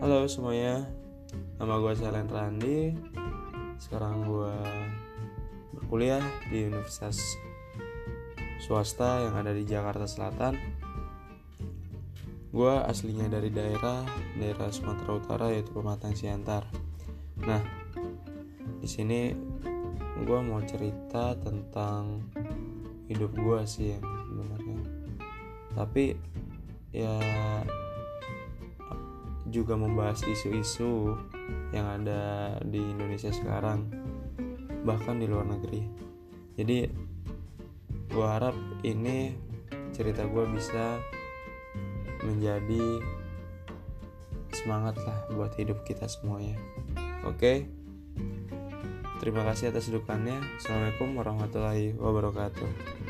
Halo semuanya, nama gue Selen Randi. Sekarang gue berkuliah di Universitas swasta yang ada di Jakarta Selatan. Gue aslinya dari daerah daerah Sumatera Utara yaitu Pematang Siantar. Nah, di sini gue mau cerita tentang hidup gue sih yang sebenarnya. Tapi ya juga membahas isu-isu yang ada di Indonesia sekarang bahkan di luar negeri. Jadi gue harap ini cerita gue bisa menjadi semangat lah buat hidup kita semuanya. Oke? Terima kasih atas dukungannya. Assalamualaikum warahmatullahi wabarakatuh